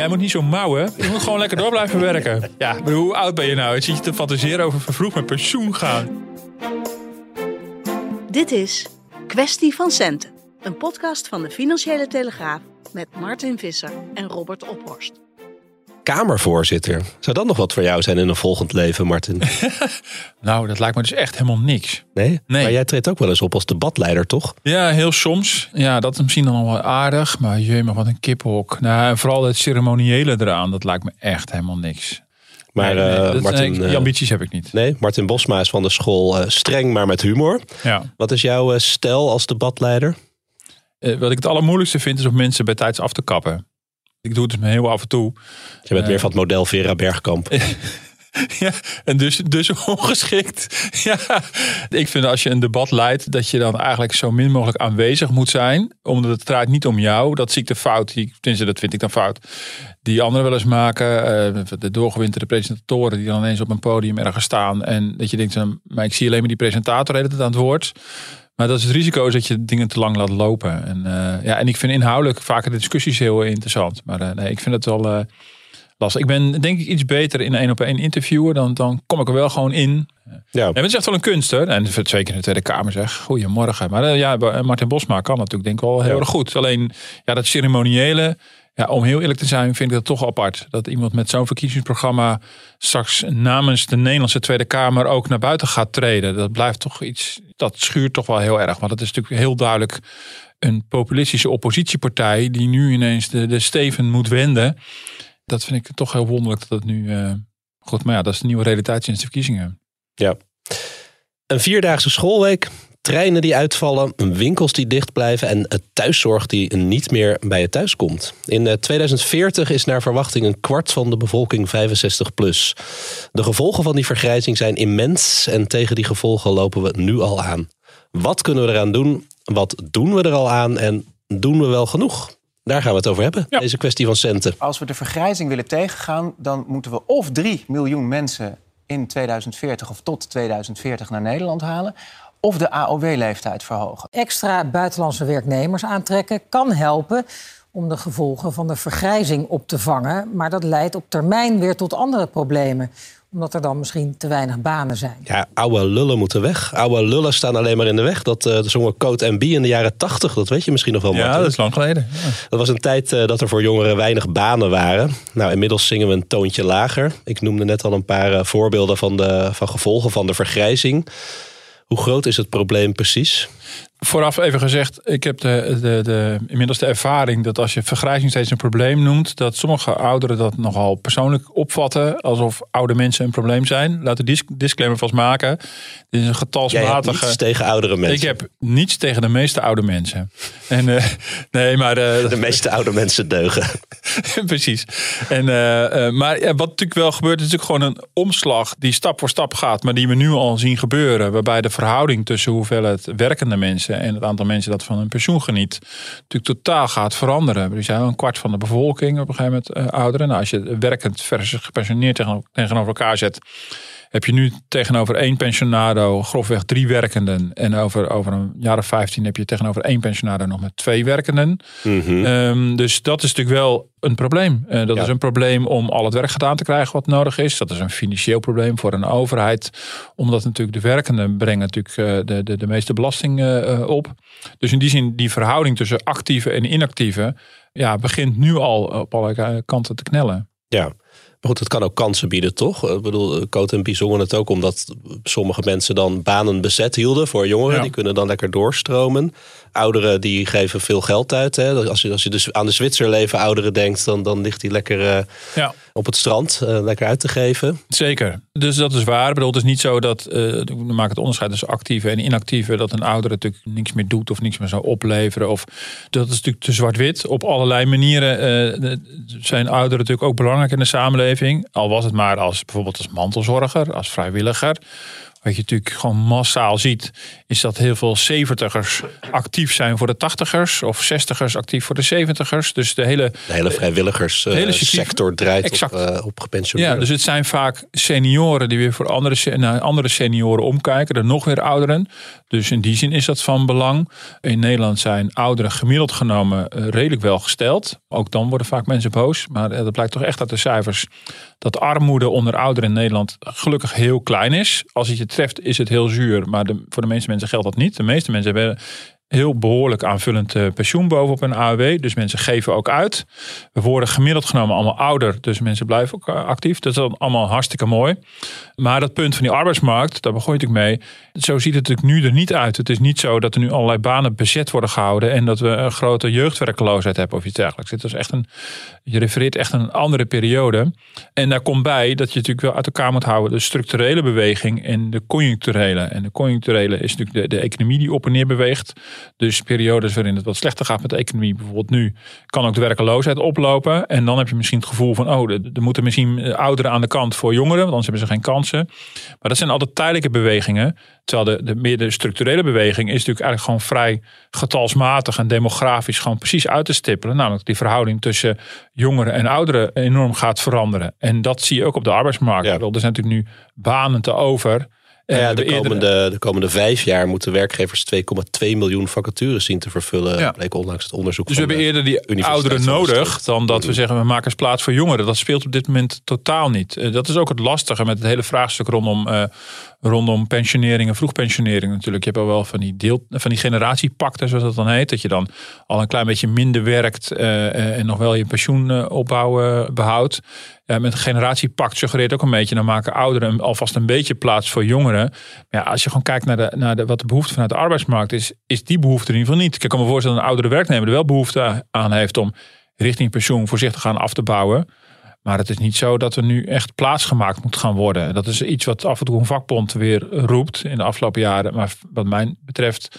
Jij moet niet zo mouwen. Je moet gewoon lekker door blijven werken. Ja, maar hoe oud ben je nou? Je zit je te fantaseren over vervroegd met pensioen gaan. Dit is Kwestie van Centen, een podcast van de Financiële Telegraaf met Martin Visser en Robert Ophorst. Kamervoorzitter. Zou dat nog wat voor jou zijn in een volgend leven, Martin? Nou, dat lijkt me dus echt helemaal niks. Nee? Nee. Maar jij treedt ook wel eens op als debatleider, toch? Ja, heel soms. Ja, dat is misschien dan al wel aardig. Maar jee, maar wat een kippenhok. Nou, en vooral het ceremoniële eraan, dat lijkt me echt helemaal niks. Maar Nee, nee, eh, Martin, nee, eh, die ambities heb ik niet. nee, Martin Bosma is van de school eh, streng, maar met humor. Ja. Wat is jouw eh, stijl als debatleider? Eh, wat ik het allermoeilijkste vind, is om mensen bij tijds af te kappen. Ik doe het dus maar heel af en toe. Je bent Eh. meer van het model Vera Bergkamp. Ja, en dus, dus ongeschikt. Ja, ik vind als je een debat leidt, dat je dan eigenlijk zo min mogelijk aanwezig moet zijn. Omdat het draait niet om jou. Dat zie ik de fout, die, tenminste dat vind ik dan fout, die anderen wel eens maken. eh, de doorgewinterde presentatoren die dan ineens op een podium ergens staan. En dat je denkt, van, maar ik zie alleen maar die presentator aan het woord. Maar dat is het risico, is dat je dingen te lang laat lopen. En, eh, ja, en ik vind inhoudelijk vaker de discussies heel interessant. Maar eh, nee, ik vind het wel... eh, lastig. Ik ben denk ik iets beter in één op één interviewen. Dan, dan kom ik er wel gewoon in. Ja, En het is echt wel een kunst hoor. En keer in de Tweede Kamer zeg. Goedemorgen. Maar ja, Martin Bosma kan natuurlijk denk ik wel heel Ja. erg goed. Alleen ja, dat ceremoniële. Ja, om heel eerlijk te zijn vind ik dat toch apart. Dat iemand met zo'n verkiezingsprogramma straks namens de Nederlandse Tweede Kamer ook naar buiten gaat treden. Dat blijft toch iets, dat schuurt toch wel heel erg. Want het is natuurlijk heel duidelijk een populistische oppositiepartij die nu ineens de, de steven moet wenden. Dat vind ik toch heel wonderlijk dat het nu... eh, goed, maar ja, dat is de nieuwe realiteit sinds de verkiezingen. ja. Een vierdaagse schoolweek, treinen die uitvallen, winkels die dicht blijven en het thuiszorg die niet meer bij je thuis komt. In eh, 2040 is naar verwachting een kwart van de bevolking 65 plus. De gevolgen van die vergrijzing zijn immens en tegen die gevolgen lopen we nu al aan. Wat kunnen we eraan doen? Wat doen we er al aan en doen we wel genoeg? Daar gaan we het over hebben, Ja. deze kwestie van centen. Als we de vergrijzing willen tegengaan, dan moeten we of 3 miljoen mensen in 2040 of tot 2040 naar Nederland halen, of de AOW-leeftijd verhogen. extra buitenlandse werknemers aantrekken kan helpen om de gevolgen van de vergrijzing op te vangen. Maar dat leidt op termijn weer tot andere problemen, omdat er dan misschien te weinig banen zijn. Ja, oude lullen moeten weg. Oude lullen staan alleen maar in de weg. Dat eh zongen Code MB in de jaren 80, dat weet je misschien nog wel, Martin. Ja, dat is lang geleden. Ja. Dat was een tijd eh, dat er voor jongeren weinig banen waren. Nou, inmiddels zingen we een toontje lager. Ik noemde net al een paar eh, voorbeelden van, de, van gevolgen van de vergrijzing. Hoe groot is het probleem precies? Vooraf even gezegd, ik heb de, de, de, inmiddels de ervaring dat als je vergrijzing steeds een probleem noemt, dat sommige ouderen dat nogal persoonlijk opvatten, alsof oude mensen een probleem zijn. Laat de dis disclaimer vast maken. Dit is een getalsmatige... niets tegen oudere mensen. Ik heb niets tegen de meeste oude mensen. En, eh, nee, maar... eh, De meeste oude mensen deugen. Precies. En, eh, maar ja, wat natuurlijk wel gebeurt, is natuurlijk gewoon een omslag die stap voor stap gaat, maar die we nu al zien gebeuren. Waarbij de verhouding tussen hoeveelheid werkende mensen en het aantal mensen dat van een pensioen geniet, natuurlijk totaal gaat veranderen. Dus ja, een kwart van de bevolking op een gegeven moment eh, ouderen. Nou, als je werkend versus gepensioneerd tegen- tegenover elkaar zet, heb je nu tegenover één pensionado grofweg drie werkenden. En over, over een jaar of vijftien heb je tegenover één pensionado nog met twee werkenden. Mhm. Ehm, dus dat is natuurlijk wel een probleem. Eh, dat Ja. is een probleem om al het werk gedaan te krijgen wat nodig is. Dat is een financieel probleem voor een overheid. Omdat natuurlijk de werkenden brengen natuurlijk eh, de, de, de meeste belasting eh, op. Dus in die zin, die verhouding tussen actieve en inactieve ja, begint nu al op alle kanten te knellen. Ja, goed, het kan ook kansen bieden, toch? Ik bedoel, Coat en zongen het ook omdat sommige mensen dan banen bezet hielden voor jongeren. Die kunnen dan lekker doorstromen. Ouderen die geven veel geld uit. Hè. Als, je, als je dus aan de Zwitserleven ouderen denkt, dan, dan ligt die lekker uh, ja. op het strand uh, lekker uit te geven. Zeker. Dus dat is waar. Ik bedoel, het is niet zo dat, uh, we maken het onderscheid tussen actieve en inactieve, dat een oudere natuurlijk niks meer doet of niks meer zou opleveren. Of, dat is natuurlijk te zwart-wit. Op allerlei manieren zijn ouderen natuurlijk ook belangrijk in de samenleving. Al was het maar als bijvoorbeeld als mantelzorger, als vrijwilliger. Wat je natuurlijk gewoon massaal ziet, is dat heel veel 70ers actief zijn voor de 80ers of 60ers actief voor de 70ers. Dus de hele, de hele vrijwilligerssector draait exact. op, uh, op gepensioneerden. Ja, dus het zijn vaak senioren die weer voor andere, naar andere senioren omkijken, er nog weer ouderen. Dus in die zin is dat van belang. In Nederland zijn ouderen gemiddeld genomen eh, redelijk wel gesteld. Ook dan worden vaak mensen boos. Maar eh, dat blijkt toch echt uit de cijfers dat armoede onder ouderen in Nederland gelukkig heel klein is. Als het je treft is het heel zuur, maar voor de meeste mensen geldt dat niet. De meeste mensen hebben heel behoorlijk aanvullend eh, pensioen bovenop een AOW. Dus mensen geven ook uit. We worden gemiddeld genomen allemaal ouder. Dus mensen blijven ook eh, actief. Dat is allemaal hartstikke mooi. Maar dat punt van die arbeidsmarkt, daar begon natuurlijk mee. Zo ziet het natuurlijk nu er niet uit. Het is niet zo dat er nu allerlei banen bezet worden gehouden. En dat we een grote jeugdwerkeloosheid hebben of iets dergelijks. Dit is echt een, je refereert echt aan een andere periode. En daar komt bij dat je natuurlijk wel uit elkaar moet houden. De structurele beweging en de conjuncturele. En de conjuncturele is natuurlijk de, de economie die op en neer beweegt. Dus periodes waarin het wat slechter gaat met de economie, bijvoorbeeld nu, kan ook de werkeloosheid oplopen. En dan heb je misschien het gevoel van, oh, er moeten misschien eh, ouderen aan de kant voor jongeren, want anders hebben ze geen kansen. Maar dat zijn altijd tijdelijke bewegingen. Terwijl de, de meer de structurele beweging is natuurlijk eigenlijk gewoon vrij getalsmatig en demografisch gewoon precies uit te stippelen. Namelijk die verhouding tussen jongeren en ouderen enorm gaat veranderen. En dat zie je ook op de arbeidsmarkt. Ja. Er zijn natuurlijk nu banen te over ja, de, komende, de komende vijf jaar moeten werkgevers 2,2 miljoen vacatures zien te vervullen. Ja. Bleek onlangs het onderzoek. Dus we hebben eerder die ouderen nodig dan dat we zeggen we maken eens plaats voor jongeren. Dat speelt op dit moment totaal niet. Eh, dat is ook het lastige met het hele vraagstuk rondom, uh, rondom pensionering en vroegpensionering natuurlijk. Je hebt al wel van die, deel, van die generatiepakten zoals dat dan heet. Dat je dan al een klein beetje minder werkt uh, en nog wel je pensioen opbouwen behoudt. Met een generatiepact suggereert ook een beetje, dan maken ouderen alvast een beetje plaats voor jongeren. Maar ja, als je gewoon kijkt naar, de, naar de, wat de behoefte vanuit de arbeidsmarkt is, is die behoefte in ieder geval niet. Ik kan me voorstellen dat een oudere werknemer er wel behoefte aan heeft om richting pensioen voorzichtig gaan af te bouwen. Maar het is niet zo dat er nu echt plaats gemaakt moet gaan worden. Dat is iets wat af en toe een vakbond weer roept in de afgelopen jaren. Maar wat mij betreft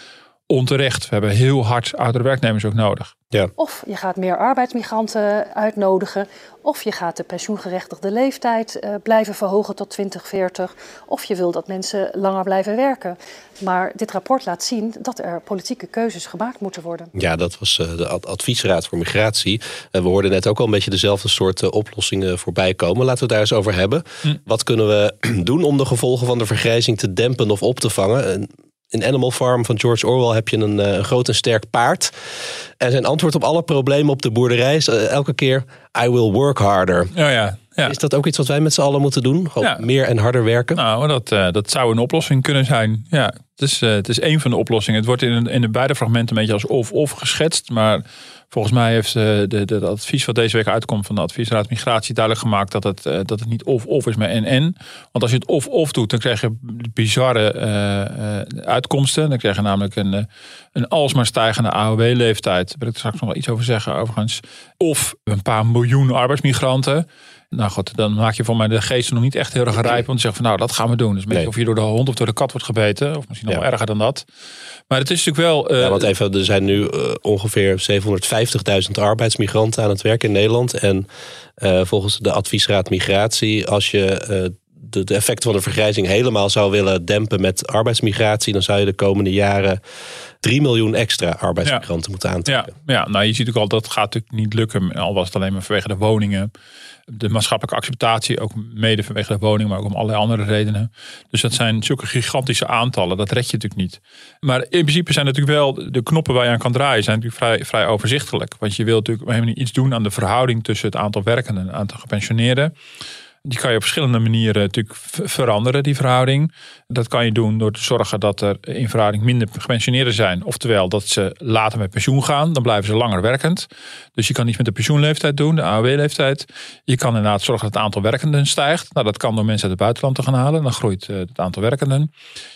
onterecht. We hebben heel hard oudere werknemers ook nodig. Ja. Of je gaat meer arbeidsmigranten uitnodigen. Of je gaat de pensioengerechtigde leeftijd uh, blijven verhogen tot 2040. Of je wil dat mensen langer blijven werken. Maar dit rapport laat zien dat er politieke keuzes gemaakt moeten worden. Ja, dat was uh, de adviesraad voor migratie. Uh, we hoorden net ook al een beetje dezelfde soort oplossingen voorbij komen. Laten we het daar eens over hebben. Hm. Wat kunnen we doen om de gevolgen van de vergrijzing te dempen of op te vangen? In Animal Farm van George Orwell heb je een, eh, een groot en sterk paard. En zijn antwoord op alle problemen op de boerderij is uh, elke keer: I will work harder. Oh ja, ja. Is dat ook iets wat wij met z'n allen moeten doen? Gewoon meer en harder werken? Nou, dat, uh, dat zou een oplossing kunnen zijn. Ja, het is, uh, het is een van de oplossingen. Het wordt in, in de beide fragmenten een beetje als of-of geschetst. Maar Volgens mij heeft de, de, advies wat deze week uitkomt van de adviesraad migratie duidelijk gemaakt dat het, dat het niet of-of is, maar en-en. Want als je het of-of doet, dan krijg je bizarre uh, uitkomsten. Dan krijg je namelijk een, een alsmaar stijgende AOW-leeftijd. Daar wil ik er straks nog wel iets over zeggen overigens. Of een paar miljoen arbeidsmigranten. Nou goed, dan maak je voor mij de geesten nog niet echt heel erg rijp. om te zeggen van nou, dat gaan we doen. Dus nee. of je door de hond of door de kat wordt gebeten. Of misschien nog wel erger dan dat. Maar het is natuurlijk wel... Uh, ja, want even, er zijn nu uh, ongeveer 750.000 arbeidsmigranten aan het werk in Nederland. En uh, volgens de adviesraad migratie, als je de, de effecten van de vergrijzing helemaal zou willen dempen met arbeidsmigratie, dan zou je de komende jaren 3 miljoen extra arbeidsmigranten moeten aantrekken. Ja, ja, nou je ziet ook al dat gaat natuurlijk niet lukken. Al was het alleen maar vanwege de woningen de maatschappelijke acceptatie, ook mede vanwege de woning, maar ook om allerlei andere redenen. Dus dat zijn zulke gigantische aantallen, dat red je natuurlijk niet. Maar in principe zijn natuurlijk wel de knoppen waar je aan kan draaien, zijn natuurlijk vrij, vrij overzichtelijk. Want je wilt natuurlijk helemaal niet iets doen aan de verhouding tussen het aantal werkenden en het aantal gepensioneerden. Die kan je op verschillende manieren natuurlijk veranderen, die verhouding. Dat kan je doen door te zorgen dat er in verhouding minder gepensioneerden zijn. Oftewel dat ze later met pensioen gaan, dan blijven ze langer werkend. Dus je kan iets met de pensioenleeftijd doen, de AOW-leeftijd. Je kan inderdaad zorgen dat het aantal werkenden stijgt. Nou, dat kan door mensen uit het buitenland te gaan halen. Dan groeit eh, het aantal werkenden.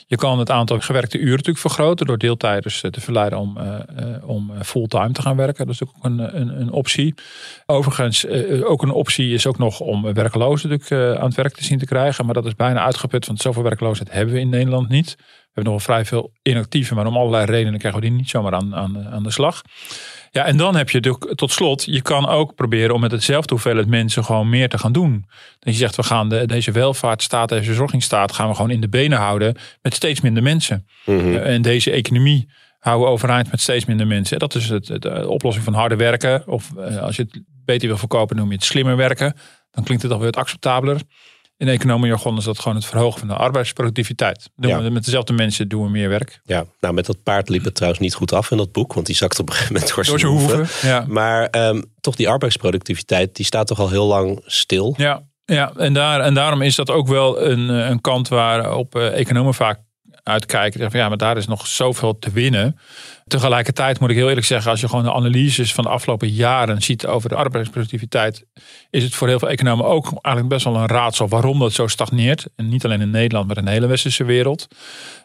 Je kan het aantal gewerkte uren natuurlijk vergroten door deeltijders eh, te verleiden om, uh, om fulltime te gaan werken. Dat is ook een, een, een optie. Overigens, ook een optie is ook nog om werklozen natuurlijk aan het werk te zien te krijgen. Maar dat is bijna uitgeput, want zoveel werkloosheid hebben we in Nederland niet. We hebben nog wel vrij veel inactieve, maar om allerlei redenen krijgen we die niet zomaar aan, aan, aan de slag. Ja, en dan heb je tot slot, je kan ook proberen om met hetzelfde hoeveelheid mensen gewoon meer te gaan doen. Dat je zegt, we gaan de, deze welvaartsstaat, deze verzorgingsstaat, gaan we gewoon in de benen houden met steeds minder mensen. Mhm. En deze economie houden we overeind met steeds minder mensen. Dat is het, de oplossing van harder werken. Of eh, als je het beter wil verkopen, noem je het slimmer werken. Dan klinkt het alweer wat acceptabeler. In economiejargon is dat gewoon het verhogen van de arbeidsproductiviteit. Doen Ja. we met dezelfde mensen doen we meer werk. Ja, nou met dat paard liep het trouwens niet goed af in dat boek. Want die zakte op een gegeven moment door Door zijn hoeven. hoeven. Ja. Maar ehm, toch die arbeidsproductiviteit, die staat toch al heel lang stil. Ja, ja en, daar, en daarom is dat ook wel een, eh, een kant waarop eh, economen vaak uitkijken. Ja, maar daar is nog zoveel te winnen. Tegelijkertijd moet ik heel eerlijk zeggen, als je gewoon de analyses van de afgelopen jaren ziet over de arbeidsproductiviteit, is het voor heel veel economen ook eigenlijk best wel een raadsel waarom dat zo stagneert. En niet alleen in Nederland, maar in de hele westerse wereld.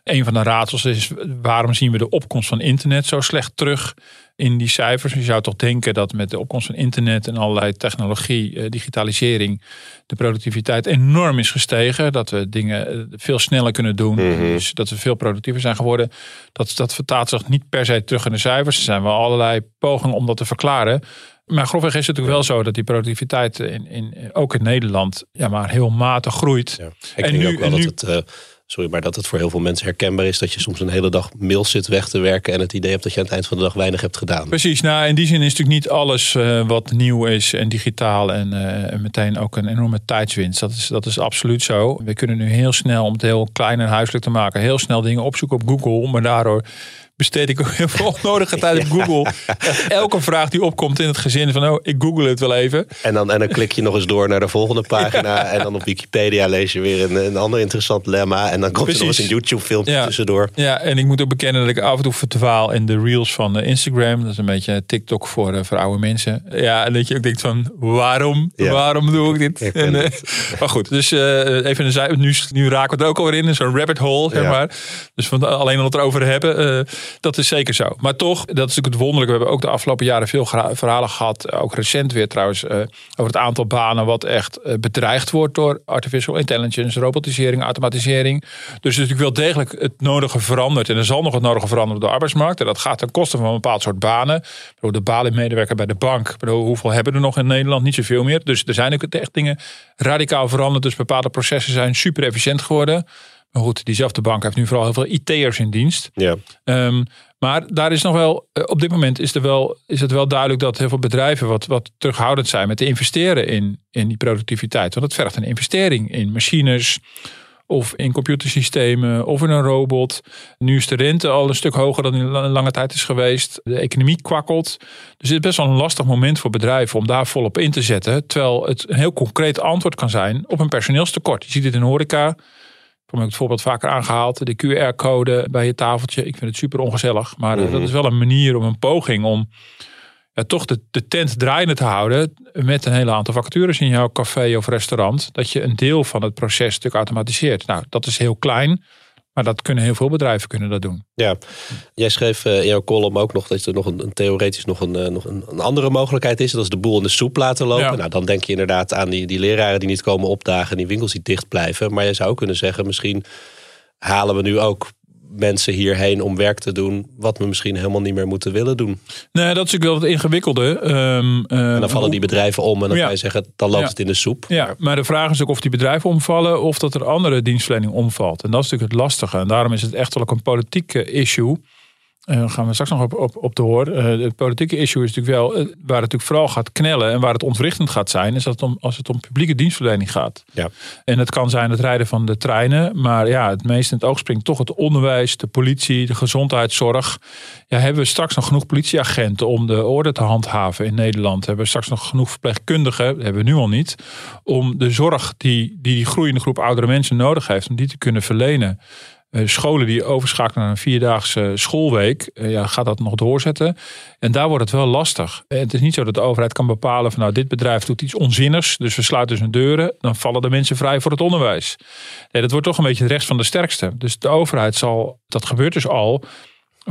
Een van de raadsels is waarom zien we de opkomst van internet zo slecht terug in die cijfers. Je zou toch denken dat met de opkomst van internet en allerlei technologie, eh, digitalisering, de productiviteit enorm is gestegen. Dat we dingen eh, veel sneller kunnen doen. Dus dat we veel productiever zijn geworden. Dat, dat vertaalt zich niet per se terug in de cijfers. Er zijn wel allerlei pogingen om dat te verklaren. Maar grofweg is het natuurlijk wel zo dat die productiviteit in, in, ook in Nederland ja, maar heel matig groeit. Ja. Ik En denk nu- ook wel dat nu- het, eh, sorry, maar dat het voor heel veel mensen herkenbaar is dat je soms een hele dag mails zit weg te werken en het idee hebt dat je aan het eind van de dag weinig hebt gedaan. Precies, nou in die zin is natuurlijk niet alles eh, wat nieuw is en digitaal en, eh, en meteen ook een enorme tijdswinst. Dat is, dat is absoluut zo. We kunnen nu heel snel, om het heel klein en huiselijk te maken, heel snel dingen opzoeken op Google. Maar daardoor besteed ik ook heel veel onnodige tijd op Google. Echt Elke vraag die opkomt in het gezin van, oh, ik google het wel even. En dan, en dan klik je nog eens door naar de volgende pagina. En dan op Wikipedia lees je weer een, een ander interessant lemma. En dan komt er nog eens een YouTube filmpje Ja. tussendoor. Ja, en ik moet ook bekennen dat ik af en toe verdwaal in de reels van eh, Instagram. Dat is een beetje TikTok voor, voor oude mensen. Ja, en dat je ook denkt van, waarom? Ja. Waarom doe ik dit? En, eh, maar goed, dus even een zij, nu, nu raken we er ook alweer in, in zo'n rabbit hole, zeg maar. Dus van, alleen al het erover hebben, dat is zeker zo. Maar toch, dat is natuurlijk het wonderlijke. We hebben ook de afgelopen jaren veel verhalen gehad, ook recent weer trouwens, eh, over het aantal banen wat echt eh, bedreigd wordt door artificial intelligence, robotisering, automatisering. Dus er is natuurlijk wel degelijk het nodige veranderd. En er zal nog het nodige veranderen op de arbeidsmarkt. En dat gaat ten koste van een bepaald soort banen. Bedoel, De balie-medewerker bij de bank. Hoeveel hebben we er nog in Nederland? Niet zoveel meer. Dus er zijn ook echt dingen radicaal veranderd. Dus bepaalde processen zijn super efficiënt geworden. Maar goed, diezelfde bank heeft nu vooral heel veel IT'ers in dienst. Ja. Ehm, maar daar is nog wel, eh, op dit moment is, er wel, is het wel duidelijk dat heel veel bedrijven wat, wat terughoudend zijn met te investeren in, in die productiviteit. Want het vergt een investering in machines of in computersystemen of in een robot. Nu is de rente al een stuk hoger dan in la- lange tijd is geweest. De economie kwakkelt. Dus het is best wel een lastig moment voor bedrijven om daar volop in te zetten. Terwijl het een heel concreet antwoord kan zijn op een personeelstekort. Je ziet het in horeca. Ik heb het voorbeeld vaker aangehaald. De QR-code bij je tafeltje. Ik vind het super ongezellig. Maar eh, dat is wel een manier om een poging om ja, toch de, de tent draaiende te houden. Met een hele aantal vacatures in jouw café of restaurant. Dat je een deel van het proces stuk automatiseert. Nou, dat is heel klein. Maar dat kunnen heel veel bedrijven kunnen dat doen. Ja, jij schreef eh, in jouw column ook nog dat er nog een, een theoretisch nog, een, eh, nog een, een andere mogelijkheid is. Dat is de boel in de soep laten lopen. Ja. Nou, dan denk je inderdaad aan die, die leraren die niet komen opdagen, die winkels die dicht blijven. Maar je zou kunnen zeggen, misschien halen we nu ook mensen hierheen om werk te doen, wat we misschien helemaal niet meer moeten willen doen. Nee, dat is natuurlijk wel het ingewikkelde. Ehm, eh, En dan vallen die bedrijven om en dan Ja. kan je zeggen, dan loopt Ja. het in de soep. Ja, maar de vraag is ook of die bedrijven omvallen of dat er andere dienstverlening omvalt. En dat is natuurlijk het lastige. En daarom is het echt wel ook een politiek eh, issue. uh, gaan we straks nog op, op, op te horen. Uh, het politieke issue is natuurlijk wel, uh, waar het natuurlijk vooral gaat knellen en waar het ontwrichtend gaat zijn, is dat het om, als het om publieke dienstverlening gaat. Ja. En het kan zijn het rijden van de treinen, maar ja, het meest in het oog springt toch het onderwijs, de politie, de gezondheidszorg. Ja, hebben we straks nog genoeg politieagenten om de orde te handhaven in Nederland? Hebben we straks nog genoeg verpleegkundigen, dat hebben we nu al niet, om de zorg die die, die groeiende groep oudere mensen nodig heeft, om die te kunnen verlenen? Eh, scholen die overschakelen naar een vierdaagse schoolweek, uh, ja, gaat dat nog doorzetten. En daar wordt het wel lastig. En het is niet zo dat de overheid kan bepalen van nou dit bedrijf doet iets onzinnigs, dus we sluiten zijn deuren, dan vallen de mensen vrij voor het onderwijs. Nee, dat wordt toch een beetje het recht van de sterkste. Dus de overheid zal, dat gebeurt dus al,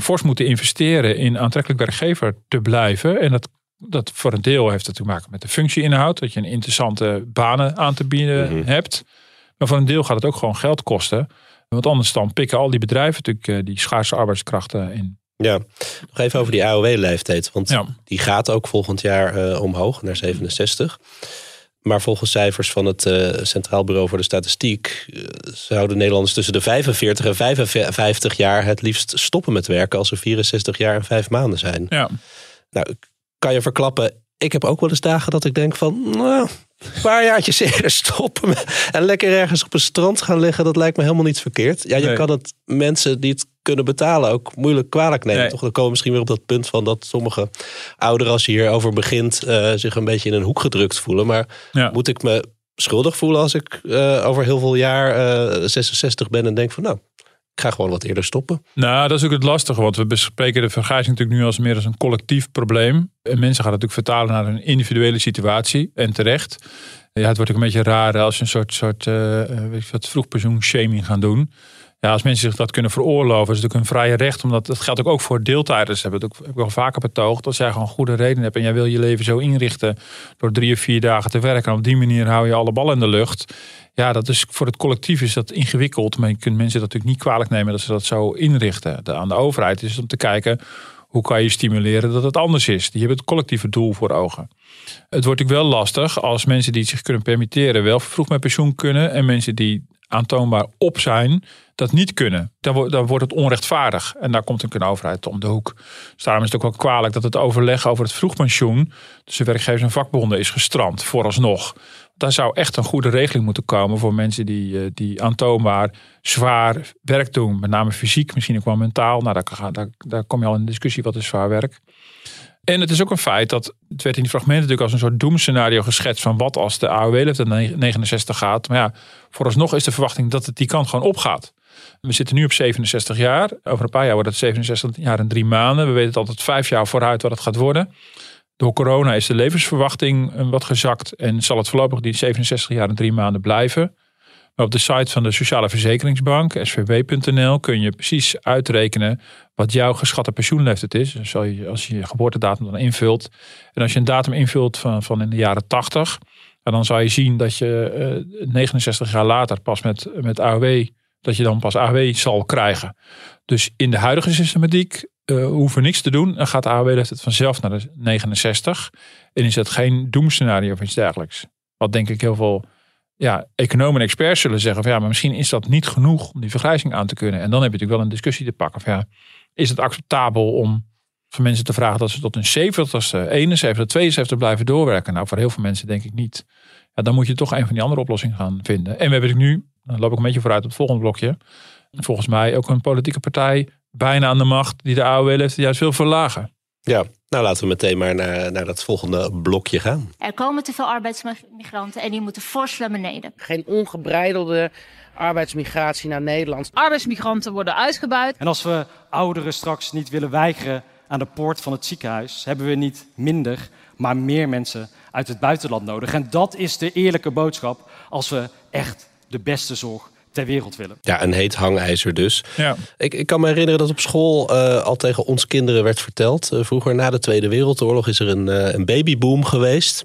fors moeten investeren in aantrekkelijk werkgever te blijven. En dat dat voor een deel heeft het te maken met de functieinhoud. Dat je een interessante banen aan te bieden mm -hmm. hebt. Maar voor een deel gaat het ook gewoon geld kosten. Want anders dan pikken al die bedrijven natuurlijk die schaarse arbeidskrachten in. Ja, nog even over die AOW-leeftijd. Want ja. die gaat ook volgend jaar uh, omhoog naar 67. Maar volgens cijfers van het uh, Centraal Bureau voor de Statistiek uh, zouden Nederlanders tussen de 45 en 55 jaar het liefst stoppen met werken als ze 64 jaar en 5 maanden zijn. Ja. Nou, kan je verklappen, ik heb ook wel eens dagen dat ik denk van, nou, een paar jaartjes eerder stoppen en lekker ergens op een strand gaan liggen, dat lijkt me helemaal niet verkeerd. Ja, je nee. kan het mensen die het kunnen betalen ook moeilijk kwalijk nemen. Nee. Toch? Dan komen we misschien weer op dat punt van dat sommige ouderen, als je hierover begint, uh, zich een beetje in een hoek gedrukt voelen. Maar ja. moet ik me schuldig voelen als ik uh, over heel veel jaar uh, 66 ben en denk van, nou, ik ga gewoon wat eerder stoppen. Nou, dat is ook het lastige, want we bespreken de vergrijzing natuurlijk nu als meer als een collectief probleem. En mensen gaan het natuurlijk vertalen naar een individuele situatie en terecht. Ja, het wordt ook een beetje raar als je een soort, soort uh, weet gaan doen. Ja, als mensen zich dat kunnen veroorloven, is natuurlijk een vrije recht. Omdat dat geldt ook, voor deeltijders. Hebben het ook, heb ik wel vaker betoogd. Als jij gewoon goede reden hebt en jij wil je leven zo inrichten door drie of vier dagen te werken. En op die manier hou je alle ballen in de lucht. Ja, dat is voor het collectief is dat ingewikkeld. Maar je kunt mensen dat natuurlijk niet kwalijk nemen dat ze dat zo inrichten. De, aan de overheid is om te kijken hoe kan je stimuleren dat het anders is. Die hebben het collectieve doel voor ogen. Het wordt natuurlijk wel lastig als mensen die het zich kunnen permitteren wel vroeg met pensioen kunnen. En mensen die aantoonbaar op zijn, dat niet kunnen. Dan, wordt, dan wordt het onrechtvaardig. En daar komt een overheid om de hoek. Dus daarom is het ook wel kwalijk dat het overleg over het vroegpensioen tussen werkgevers en vakbonden is gestrand, vooralsnog. Daar zou echt een goede regeling moeten komen voor mensen die, die aantoonbaar zwaar werk doen. Met name fysiek, misschien ook wel mentaal. Nou, daar, daar, daar kom je al in discussie wat is zwaar werk. En het is ook een feit dat het werd in die fragmenten natuurlijk als een soort doemscenario geschetst van wat als de AOW-leeftijd 69 gaat. Maar ja, vooralsnog is de verwachting dat het die kant gewoon opgaat. We zitten nu op 67 jaar. Over een paar jaar wordt het 67 jaar en drie maanden. We weten altijd vijf jaar vooruit wat het gaat worden. Door corona is de levensverwachting wat gezakt en zal het voorlopig die 67 jaar en drie maanden blijven. Maar op de site van de Sociale Verzekeringsbank, svb.nl, kun je precies uitrekenen wat jouw geschatte pensioenleeftijd is. Als je je geboortedatum dan invult. En als je een datum invult van, van in de jaren 80, dan zou je zien dat je uh, 69 jaar later pas met, met AOW, dat je dan pas AOW zal krijgen. Dus in de huidige systematiek uh, hoeven niks te doen. Dan gaat de AOW-leeftijd vanzelf naar de 69. En is dat geen doemscenario of iets dergelijks. Wat denk ik heel veel ja, economen en experts zullen zeggen van ja, maar misschien is dat niet genoeg om die vergrijzing aan te kunnen. En dan heb je natuurlijk wel een discussie te pakken van ja, is het acceptabel om van mensen te vragen dat ze tot een 70ste, 71, 72 blijven doorwerken? Nou, voor heel veel mensen denk ik niet. Ja, dan moet je toch een van die andere oplossingen gaan vinden. En we hebben nu, dan loop ik een beetje vooruit op het volgende blokje, volgens mij ook een politieke partij bijna aan de macht die de AOW heeft juist wil verlagen. Ja, nou laten we meteen maar naar, naar dat volgende blokje gaan. Er komen te veel arbeidsmigranten en die moeten fors naar beneden. Geen ongebreidelde arbeidsmigratie naar Nederland. Arbeidsmigranten worden uitgebuit. En als we ouderen straks niet willen weigeren aan de poort van het ziekenhuis, hebben we niet minder, maar meer mensen uit het buitenland nodig. En dat is de eerlijke boodschap als we echt de beste zorg ter wereld willen. Ja, een heet hangijzer dus. Ja. Ik, ik kan me herinneren dat op school uh, al tegen ons kinderen werd verteld. Uh, vroeger na de Tweede Wereldoorlog is er een, uh, een babyboom geweest.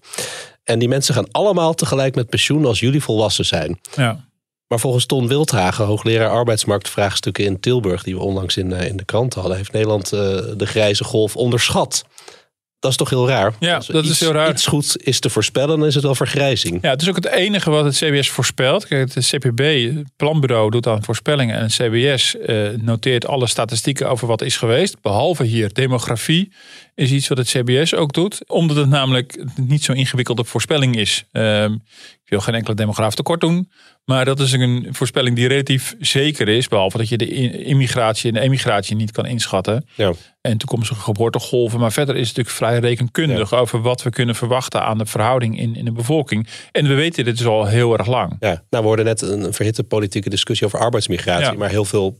En die mensen gaan allemaal tegelijk met pensioen als jullie volwassen zijn. Ja. Maar volgens Ton Wildhagen, hoogleraar arbeidsmarktvraagstukken in Tilburg, die we onlangs in, in de krant hadden, heeft Nederland de grijze golf onderschat. Dat is toch heel raar? Ja, Als dat is iets- heel raar. iets goed is te voorspellen, dan is het wel vergrijzing. Ja, het is ook het enige wat het CBS voorspelt. Kijk, het CPB, het planbureau, doet dan voorspellingen. En het CBS eh, noteert alle statistieken over wat is geweest. Behalve hier, demografie is iets wat het CBS ook doet. Omdat het namelijk niet zo'n ingewikkelde voorspelling is. Ehm, wil geen enkele demograaf tekort doen. Maar dat is een voorspelling die relatief zeker is. Behalve dat je de immigratie en de emigratie niet kan inschatten. Ja. En toekomstige geboortegolven. Maar verder is het natuurlijk vrij rekenkundig over wat we kunnen verwachten aan de verhouding in, in de bevolking. En we weten dit dus al heel erg lang. Ja, nou, we hoorden net een verhitte politieke discussie over arbeidsmigratie. Ja. Maar heel veel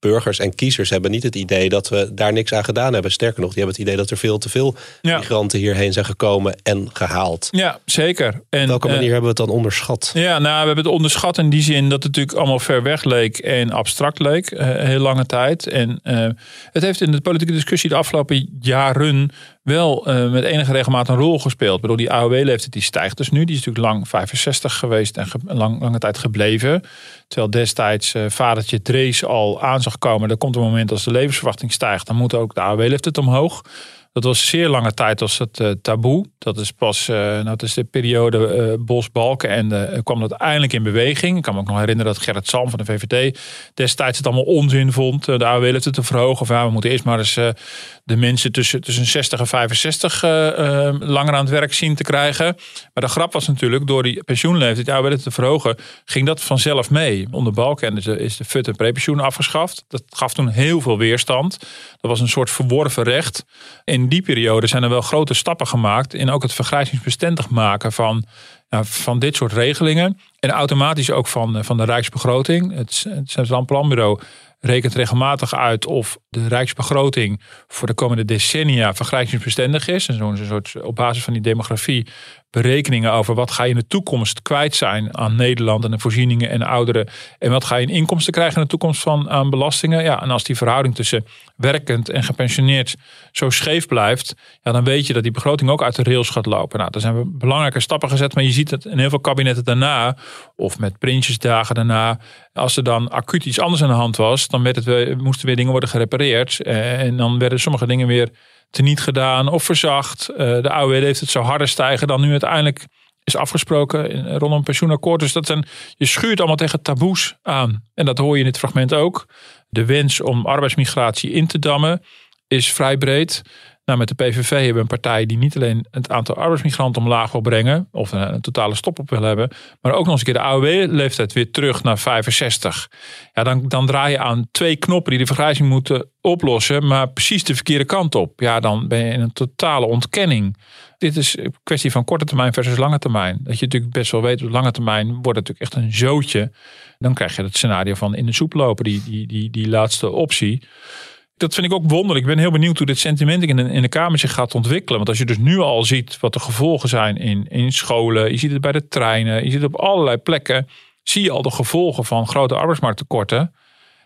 burgers en kiezers hebben niet het idee dat we daar niks aan gedaan hebben. Sterker nog, die hebben het idee dat er veel te veel Ja. migranten hierheen zijn gekomen en gehaald. Ja, zeker. En, Op welke eh, manier hebben we het dan onderschat? Ja, nou, we hebben het onderschat in die zin dat het natuurlijk allemaal ver weg leek en abstract leek, eh, heel lange tijd. En eh, het heeft in de politieke discussie de afgelopen jaren wel eh, met enige regelmaat een rol gespeeld. Ik bedoel, die AOW-leeftijd die stijgt dus nu. Die is natuurlijk lang 65 geweest en ge- lang, lange tijd gebleven. Terwijl destijds eh, vadertje Drees al aan zag komen. Er komt een moment als de levensverwachting stijgt, dan moet ook de AOW-leeftijd omhoog. Dat was zeer lange tijd als het eh, taboe. Dat is pas, nou, is de periode eh Bos-Balken en kwam dat eindelijk in beweging. Ik kan me ook nog herinneren dat Gerrit Salm van de VVD destijds het allemaal onzin vond. de AOW-leeftijd te verhogen. Of ja, we moeten eerst maar eens de mensen tussen, tussen 60 en 65 eh, eh, langer aan het werk zien te krijgen. Maar de grap was natuurlijk, door die pensioenleeftijd te verhogen, ging dat vanzelf mee. Onder Balken is de, is de FUT en prepensioen afgeschaft. Dat gaf toen heel veel weerstand. Dat was een soort verworven recht. In die periode zijn er wel grote stappen gemaakt in ook het vergrijzingsbestendig maken van, van dit soort regelingen. En automatisch ook van, eh, van de Rijksbegroting. Het, het Centraal Planbureau rekent regelmatig uit of de Rijksbegroting voor de komende decennia vergrijzingsbestendig is. En zo'n soort op basis van die demografie berekeningen over wat ga je in de toekomst kwijt zijn aan Nederland en de voorzieningen en ouderen. En wat ga je in inkomsten krijgen in de toekomst van aan belastingen. Ja, en als die verhouding tussen werkend en gepensioneerd zo scheef blijft, ja, dan weet je dat die begroting ook uit de rails gaat lopen. Nou, daar zijn we belangrijke stappen gezet, maar je ziet het in heel veel kabinetten daarna, of met Prinsjesdagen daarna, als er dan acuut iets anders aan de hand was, dan werd het moesten weer dingen worden gerepareerd. Eh, En dan werden sommige dingen weer teniet gedaan of verzacht. Eh, De AOW heeft het zo harder stijgen dan nu uiteindelijk is afgesproken in- rondom een pensioenakkoord. Dus dat zijn, je schuurt allemaal tegen taboes aan. En dat hoor je in dit fragment ook. De wens om arbeidsmigratie in te dammen is vrij breed. Nou, met de PVV hebben we een partij die niet alleen het aantal arbeidsmigranten omlaag wil brengen, of een, totale stop op wil hebben, maar ook nog eens een keer de AOW-leeftijd weer terug naar 65. Ja, dan, dan draai je aan twee knoppen die de vergrijzing moeten oplossen, maar precies de verkeerde kant op. Ja, dan ben je in een totale ontkenning. Dit is een kwestie van korte termijn versus lange termijn. Dat je natuurlijk best wel weet, op lange termijn wordt het natuurlijk echt een zootje. Dan krijg je het scenario van in de soep lopen, die, die, die, die laatste optie. Dat vind ik ook wonderlijk. Ik ben heel benieuwd hoe dit sentiment in de, in de Kamer zich gaat ontwikkelen. Want als je dus nu al ziet wat de gevolgen zijn in, in scholen. Je ziet het bij de treinen. Je ziet het op allerlei plekken. Zie je al de gevolgen van grote arbeidsmarkttekorten.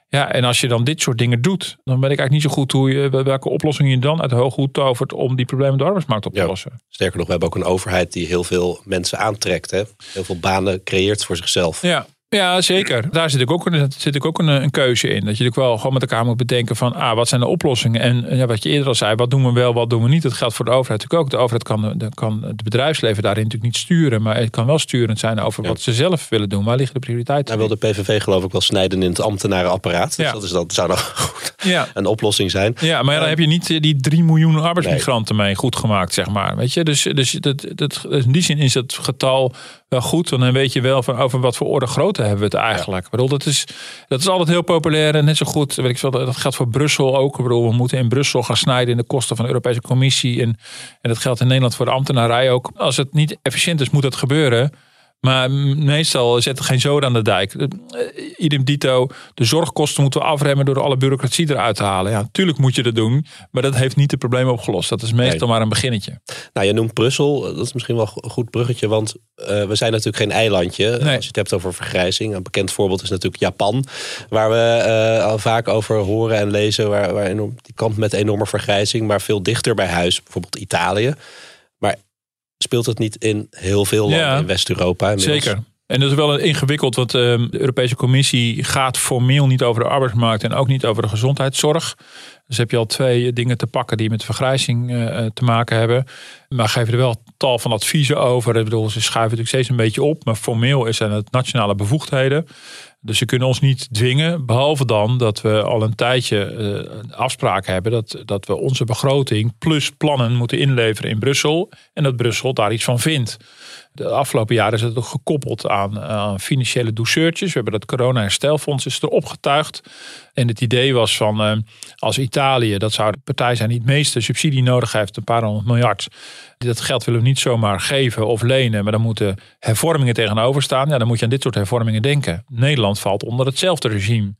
Ja, en als je dan dit soort dingen doet. Dan weet ik eigenlijk niet zo goed hoe je, welke oplossing je dan uit de tovert. Om die problemen op de arbeidsmarkt op te lossen. Sterker nog, we hebben ook een overheid die heel veel mensen aantrekt. Hè? Heel veel banen creëert voor zichzelf. Ja. Ja, zeker. Daar zit ik ook, een, zit ik ook een, een keuze in. Dat je natuurlijk wel gewoon met elkaar moet bedenken van... Ah, wat zijn de oplossingen? En ja, wat je eerder al zei, wat doen we wel, wat doen we niet? Dat geldt voor de overheid natuurlijk ook. De overheid kan, de, kan het bedrijfsleven daarin natuurlijk niet sturen. Maar het kan wel sturend zijn over wat ze zelf willen doen. Waar liggen de prioriteiten? Daar wil de PVV geloof ik wel snijden in het ambtenarenapparaat. Dus Ja. dat, is, dat zou dan goed Ja. een oplossing zijn. Ja, maar ja, dan heb je niet eh, die 3 miljoen arbeidsmigranten mee goed gemaakt, zeg maar. Weet je, dus, dus dat, dat, in die zin is het getal wel goed. Want dan weet je wel van over wat voor orde grootte hebben we het eigenlijk. Ik bedoel, dat, is, dat is altijd heel populair en net zo goed. Weet ik veel, dat geldt voor Brussel ook. Ik bedoel, we moeten in Brussel gaan snijden in de kosten van de Europese Commissie. En, en dat geldt in Nederland voor de ambtenarij ook. Als het niet efficiënt is, moet dat gebeuren. Maar meestal zet er geen zoden aan de dijk. Eh, Idem dito, de zorgkosten moeten we afremmen door alle bureaucratie eruit te halen. Ja, natuurlijk moet je dat doen, maar dat heeft niet de problemen opgelost. Dat is meestal maar een beginnetje. Nou, je noemt Brussel. Dat is misschien wel een goed bruggetje. Want eh, we zijn natuurlijk geen eilandje. Als je het hebt over vergrijzing. Een bekend voorbeeld is natuurlijk Japan. Waar we eh, al vaak over horen en lezen. Waar, waar enorm, die kampt met enorme vergrijzing. Maar veel dichter bij huis. Bijvoorbeeld Italië. Maar speelt het niet in heel veel landen Ja, in West-Europa? Zeker. En dat is wel ingewikkeld, want ehm, de Europese Commissie gaat formeel niet over de arbeidsmarkt en ook niet over de gezondheidszorg. Dus heb je al twee dingen te pakken die met vergrijzing uh, te maken hebben. Maar geven er wel tal van adviezen over. Ik bedoel, ze schuiven natuurlijk steeds een beetje op. Maar formeel zijn het nationale bevoegdheden. Dus ze kunnen ons niet dwingen, behalve dan dat we al een tijdje uh, afspraken hebben dat, dat we onze begroting plus plannen moeten inleveren in Brussel en dat Brussel daar iets van vindt. De afgelopen jaren is het ook gekoppeld aan, financiële douceurtjes. We hebben dat corona-herstelfonds is erop getuigd. En het idee was van uh, als Italië, dat zou de partij zijn die het meeste subsidie nodig heeft, een paar honderd miljard. Dat geld willen we niet zomaar geven of lenen, maar dan moeten hervormingen tegenover staan. Ja, dan moet je aan dit soort hervormingen denken. Nederland valt onder hetzelfde regime.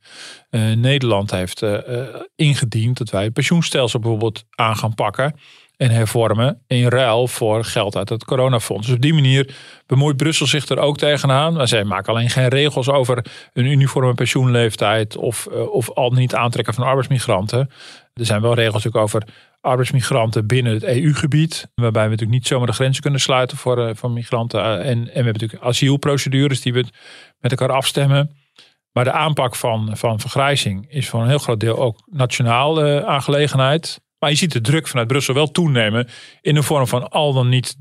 Uh, Nederland heeft uh, ingediend dat wij het pensioenstelsel bijvoorbeeld aan gaan pakken en hervormen in ruil voor geld uit het coronafonds. Dus op die manier bemoeit Brussel zich er ook tegenaan. Maar zij maken alleen geen regels over een uniforme pensioenleeftijd of, of al niet aantrekken van arbeidsmigranten. Er zijn wel regels over arbeidsmigranten binnen het EU-gebied. Waarbij we natuurlijk niet zomaar de grenzen kunnen sluiten voor, voor migranten. en, en we hebben natuurlijk asielprocedures die we met elkaar afstemmen. Maar de aanpak van, van vergrijzing is voor een heel groot deel ook nationaal uh, aangelegenheid. Maar je ziet de druk vanuit Brussel wel toenemen in de vorm van al dan niet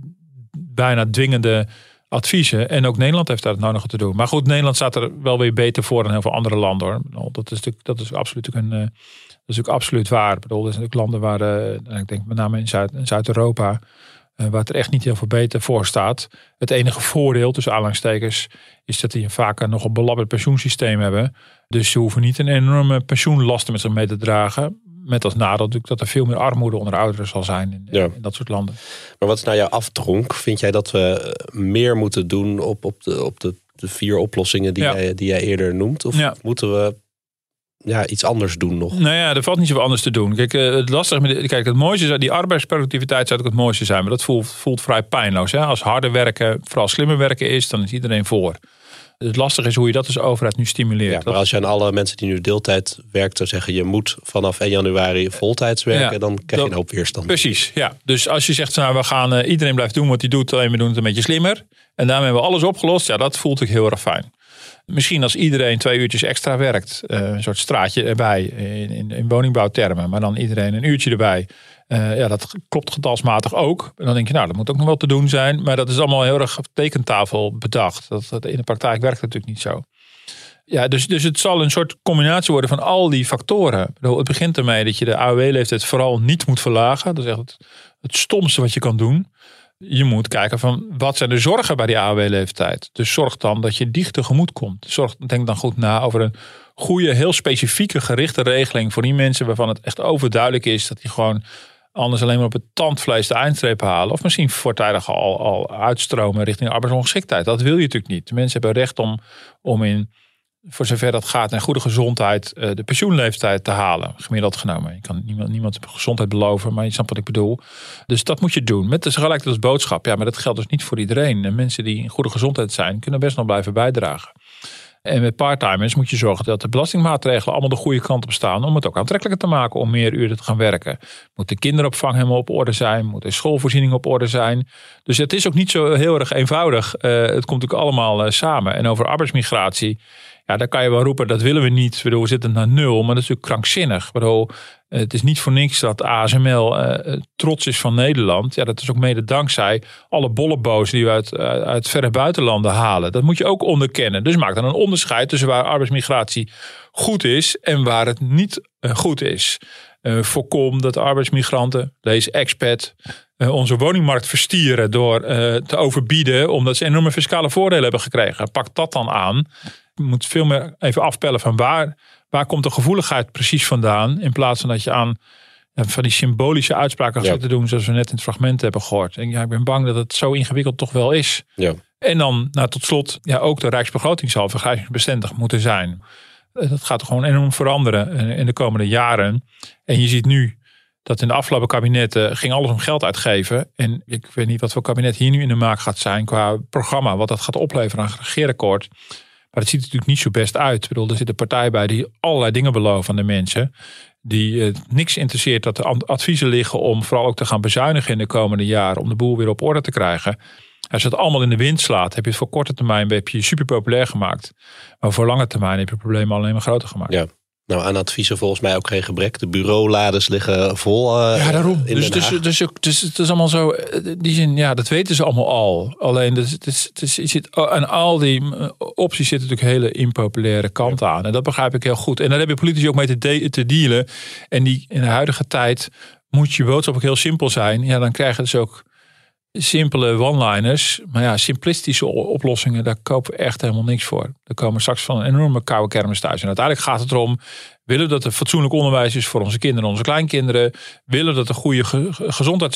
bijna dwingende adviezen. En ook Nederland heeft daar het nodige te doen. Maar goed, Nederland staat er wel weer beter voor dan heel veel andere landen. Hoor. Dat is natuurlijk, dat is absoluut een, uh, dat is absoluut waar. Ik bedoel, er zijn ook landen waar, uh, ik denk met name in, Zuid, Zuid-Europa, waar het er echt niet heel veel beter voor staat. Het enige voordeel tussen aanhalingstekens is dat die vaak een nogal belabberd pensioensysteem hebben. Dus ze hoeven niet een enorme pensioenlasten met zich mee te dragen. Met als nadeel natuurlijk dat er veel meer armoede onder ouderen zal zijn in, in, dat soort landen. Maar wat is nou jouw aftronk? Vind jij dat we meer moeten doen op, op, de, op de, de vier oplossingen die, Ja. jij, die jij eerder noemt? Of Ja. moeten we ja, iets anders doen nog? Nou ja, er valt niet zoveel anders te doen. Kijk, eh, het lastige met de- kijk, het mooiste is, die arbeidsproductiviteit zou ook het mooiste zijn. Maar dat voelt, voelt vrij pijnloos. Hè? Als harder werken, vooral slimmer werken is, dan is iedereen voor. Het lastige is hoe je dat als overheid nu stimuleert. Ja, maar als je aan alle mensen die nu deeltijd werkt zou zeggen... je moet vanaf 1 januari voltijds werken... Ja, dan krijg je een hoop weerstand. Precies, ja. Dus als je zegt, nou, we gaan, eh, iedereen blijft doen wat hij doet, alleen we doen het een beetje slimmer. En daarmee hebben we alles opgelost. Ja, dat voelt ook heel erg fijn. Misschien als iedereen twee uurtjes extra werkt, eh, een soort straatje erbij in, in, in woningbouwtermen, maar dan iedereen een uurtje erbij. Eh, ja, dat klopt getalsmatig ook. En dan denk je, nou, dat moet ook nog wel te doen zijn. Maar dat is allemaal heel erg op tekentafel bedacht. Dat, dat in de praktijk werkt het natuurlijk niet zo. Ja, dus, dus het zal een soort combinatie worden van al die factoren. Het begint ermee dat je de AOW-leeftijd vooral niet moet verlagen. Dat is echt het stomste wat je kan doen. Je moet kijken van wat zijn de zorgen bij die AOW-leeftijd. Dus zorg dan dat je die tegemoet komt. Zorg, denk dan goed na over een goede, heel specifieke gerichte regeling voor die mensen waarvan het echt overduidelijk is dat die gewoon anders alleen maar op het tandvlees de eindstreep halen. Of misschien voortijdig al, al uitstromen richting arbeidsongeschiktheid. Dat wil je natuurlijk niet. Mensen hebben recht om, om in, voor zover dat gaat, in goede gezondheid eh, de pensioenleeftijd te halen. Gemiddeld genomen. Je kan niemand, niemand gezondheid beloven, maar je snapt wat ik bedoel. Dus dat moet je doen. Met tegelijkertijd als boodschap. Ja, maar dat geldt dus niet voor iedereen. En mensen die in goede gezondheid zijn, kunnen best nog blijven bijdragen. En met parttimers moet je zorgen dat de belastingmaatregelen allemaal de goede kant op staan. Om het ook aantrekkelijker te maken om meer uren te gaan werken. Moet de kinderopvang helemaal op orde zijn. Moet de schoolvoorziening op orde zijn. Dus het is ook niet zo heel erg eenvoudig. Eh, het komt natuurlijk allemaal eh, samen. En over arbeidsmigratie. Ja, daar kan je wel roepen, dat willen we niet. Bedoel, we zitten naar nul, maar dat is natuurlijk krankzinnig. Bedoel, eh, het is niet voor niks dat ASML eh, trots is van Nederland. Ja, dat is ook mede dankzij alle bolleboos die we uit, eh, uit verre buitenlanden halen. Dat moet je ook onderkennen. Dus maak dan een onderscheid tussen waar arbeidsmigratie goed is en waar het niet eh, goed is. Eh, voorkom dat arbeidsmigranten, deze expat, eh, onze woningmarkt verstieren door eh, te overbieden omdat ze enorme fiscale voordelen hebben gekregen. Pak dat dan aan. Je moet veel meer even afpellen van waar, waar komt de gevoeligheid precies vandaan. In plaats van dat je aan ja, van die symbolische uitspraken gaat te doen zoals we net in het fragment hebben gehoord. En ja, ik ben bang dat het zo ingewikkeld toch wel is. Ja. En dan, nou, tot slot, ja, ook de Rijksbegroting zal vergrijzingsbestendig moeten zijn. Eh, Dat gaat gewoon enorm veranderen eh, in de komende jaren. En je ziet nu dat in de afgelopen kabinetten ging alles om geld uitgeven. En ik weet niet wat voor kabinet hier nu in de maak gaat zijn qua programma, wat dat gaat opleveren aan een regeerakkoord. Maar het ziet er natuurlijk niet zo best uit. Ik bedoel, er zit een partij bij die allerlei dingen beloven aan de mensen. Die eh, niks interesseert dat er ad- adviezen liggen om vooral ook te gaan bezuinigen in de komende jaren. Om de boel weer op orde te krijgen. Als je het allemaal in de wind slaat, heb je het voor korte termijn heb je super populair gemaakt. Maar voor lange termijn heb je het probleem alleen maar groter gemaakt. Ja. Nou, aan adviezen volgens mij ook geen gebrek. De bureaulades liggen vol. Uh, ja, daarom. In dus, dus, dus, dus, het is allemaal zo. Die zin, ja, dat weten ze allemaal al. Alleen, dus, het is, het is, je zit, aan al die opties zitten natuurlijk hele impopulaire kanten aan. En dat begrijp ik heel goed. En daar hebben politici ook mee te, de, te dealen. En die in de huidige tijd moet je boodschap ook heel simpel zijn. Ja, dan krijgen ze ook simpele one-liners. Maar ja, simplistische oplossingen, daar kopen we echt helemaal niks voor. Er komen straks van een enorme koude kermis thuis. En uiteindelijk gaat het erom, willen dat er fatsoenlijk onderwijs is voor onze kinderen en onze kleinkinderen. Willen dat er goede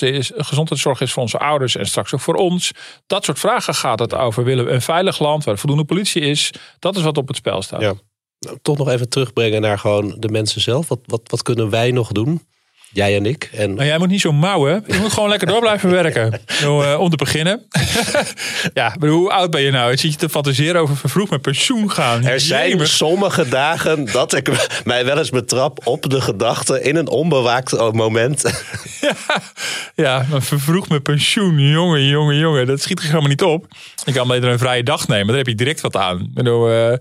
is, gezondheidszorg is voor onze ouders en straks ook voor ons. Dat soort vragen gaat het over. Willen we een veilig land waar voldoende politie is? Dat is wat op het spel staat. Ja. Nou, toch nog even terugbrengen naar gewoon de mensen zelf. Wat, wat, wat kunnen wij nog doen? Jij en ik. En... Maar jij moet niet zo mouwen. Je moet gewoon lekker door blijven werken. Nou, uh, om te beginnen. ja, maar hoe oud ben je nou? Je zit je te fantaseren over vervroegd met pensioen gaan. Er zijn sommige dagen dat ik mij wel eens betrap op de gedachte in een onbewaakt moment. ja, ja, maar vervroegd met pensioen. Jongen, jongen, jongen. Dat schiet er helemaal niet op. Ik kan beter een vrije dag nemen. Daar heb je direct wat aan. Ik bedoel, uh,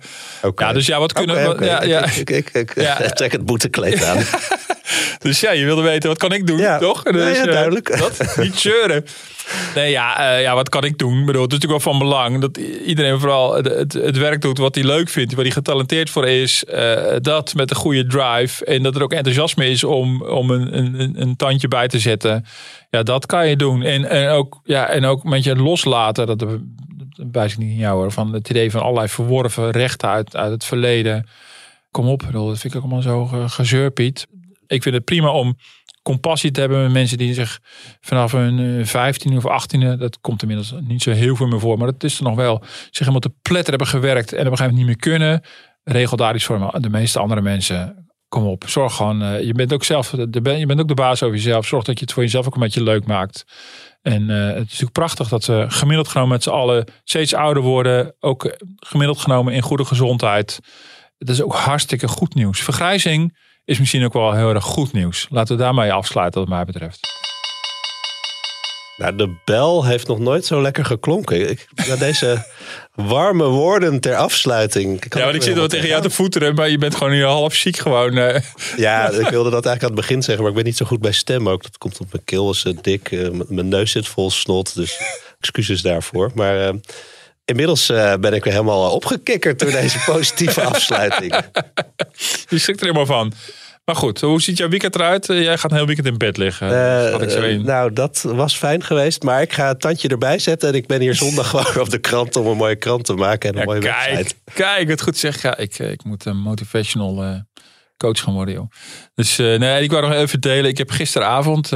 Ja, dus ja, wat kunnen we... Ja, ja. Ik, ik, ik, trek het boetekleed aan. dus ja, je wilde weten, wat kan ik doen, toch? Dus, ja, duidelijk. Wat? Niet zeuren. Nee, ja, uh, ja, wat kan ik doen? Ik bedoel, het is natuurlijk wel van belang dat iedereen vooral het, het, werk doet wat hij leuk vindt, waar hij getalenteerd voor is. Uh, dat met een goede drive en dat er ook enthousiasme is om, om een, een, een tandje bij te zetten. Ja, dat kan je doen. En, en, ook, ja, en ook met je loslaten, dat, dat wijs ik niet in jou hoor, van het idee van allerlei verworven rechten uit, uit het verleden. Kom op, dat vind ik ook allemaal zo gezeurpiet ik vind het prima om compassie te hebben met mensen die zich vanaf hun 15 eh, of 18e, dat komt inmiddels niet zo heel veel meer voor, maar dat is er nog wel, zich helemaal te pletter hebben gewerkt en op een gegeven moment niet meer kunnen. Regel daar iets voor. de meeste andere mensen, kom op, zorg gewoon. Uh, je bent ook zelf, de, je bent ook de baas over jezelf. Zorg dat je het voor jezelf ook een beetje leuk maakt. En uh, het is natuurlijk prachtig dat we gemiddeld genomen met z'n allen steeds ouder worden. Ook gemiddeld genomen in goede gezondheid. Dat is ook hartstikke goed nieuws. Vergrijzing is misschien ook wel heel erg goed nieuws. Laten we daarmee afsluiten wat mij betreft. Nou, de bel heeft nog nooit zo lekker geklonken. Ik, na deze warme woorden ter afsluiting. Ja, want ik zit wel tegen jou te voeteren, maar je bent gewoon hier half ziek gewoon. Uh. Ja, ik wilde dat eigenlijk aan het begin zeggen, maar ik ben niet zo goed bij stem ook. Dat komt op mijn keel is dik, uh, mijn neus zit vol snot, dus excuses daarvoor. Maar uh, inmiddels ben ik weer helemaal opgekikkerd door deze positieve afsluiting. Je schrikt er helemaal van. Maar goed, hoe ziet jouw weekend eruit? Eh, jij gaat een heel weekend in bed liggen. Uh, ik zo in. Nou, dat was fijn geweest. Maar ik ga het tandje erbij zetten. En ik ben hier zondag gewoon op de krant om een mooie krant te maken. En een mooie kijk, website. Kijk, het goed zeg. Ja, ik, ik moet een motivational coach gaan worden, joh. Dus nee, ik wou nog even delen. Ik heb gisteravond...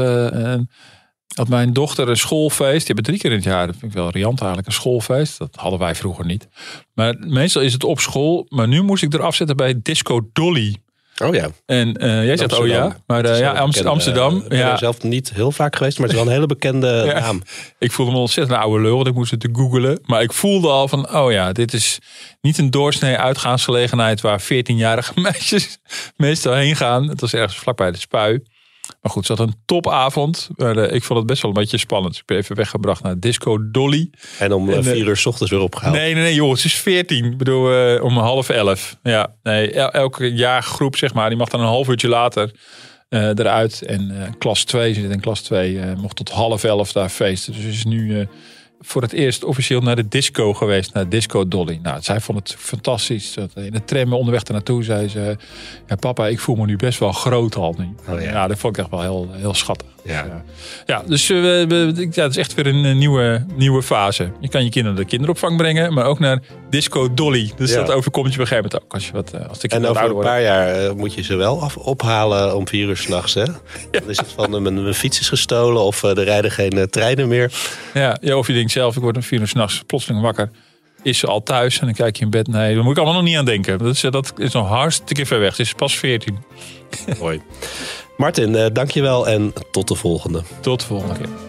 had mijn dochter een schoolfeest. Die hebben drie keer in het jaar. Dat vind ik wel riant eigenlijk. Een schoolfeest. Dat hadden wij vroeger niet. Maar meestal is het op school. Maar nu moest ik eraf zetten bij Disco Dolly. Oh ja. En uh, jij zegt oh ja, maar uh, ja, Amsterdam. Amsterdam ik ben ja. zelf niet heel vaak geweest, maar het is wel een hele bekende naam. Ik voelde me ontzettend een oude lul, want ik moest het te googelen. Maar ik voelde al van, oh ja, dit is niet een doorsnee uitgaansgelegenheid waar 14-jarige meisjes meestal heen gaan. Het was ergens vlakbij de spui. Maar goed, ze had een topavond. Uh, ik vond het best wel een beetje spannend. Dus ik ben even weggebracht naar Disco Dolly. En om en, vier uur s ochtends weer opgehaald. Nee, nee, nee, joh. Het is veertien. Ik bedoel, uh, om half elf. Ja, nee, elke jaargroep, zeg maar, die mag dan een half uurtje later uh, eruit. En klas 2 zit in klas 2. mocht tot half elf daar feesten. Dus het is nu voor het eerst officieel naar de disco geweest, naar Disco Dolly. Nou, zij vond het fantastisch. In de tram onderweg ernaartoe zei ze: ja, Papa, ik voel me nu best wel groot al. Nu. Oh, ja. ja. dat vond ik echt wel heel, heel schattig. Ja, ja dus uh, we, ja, het is echt weer een nieuwe, nieuwe fase. Je kan je kinderen naar de kinderopvang brengen, maar ook naar Disco Dolly. Dus dat overkomt je op een gegeven moment ook. Als je wat, eh, als de en over een paar jaar moet je ze wel af, ophalen om vier uur s'nachts. Dan is het van mijn, mijn fiets is gestolen of er rijden geen treinen meer. Ja, ja, of je denkt zelf, ik word om vier uur s'nachts plotseling wakker. Is ze al thuis en dan kijk je in bed. Nee, daar moet ik allemaal nog niet aan denken. Dat is, dat is nog hartstikke ver weg. Het is pas 14. Mooi. Martin, uh, dankjewel en tot de volgende. Tot de volgende keer.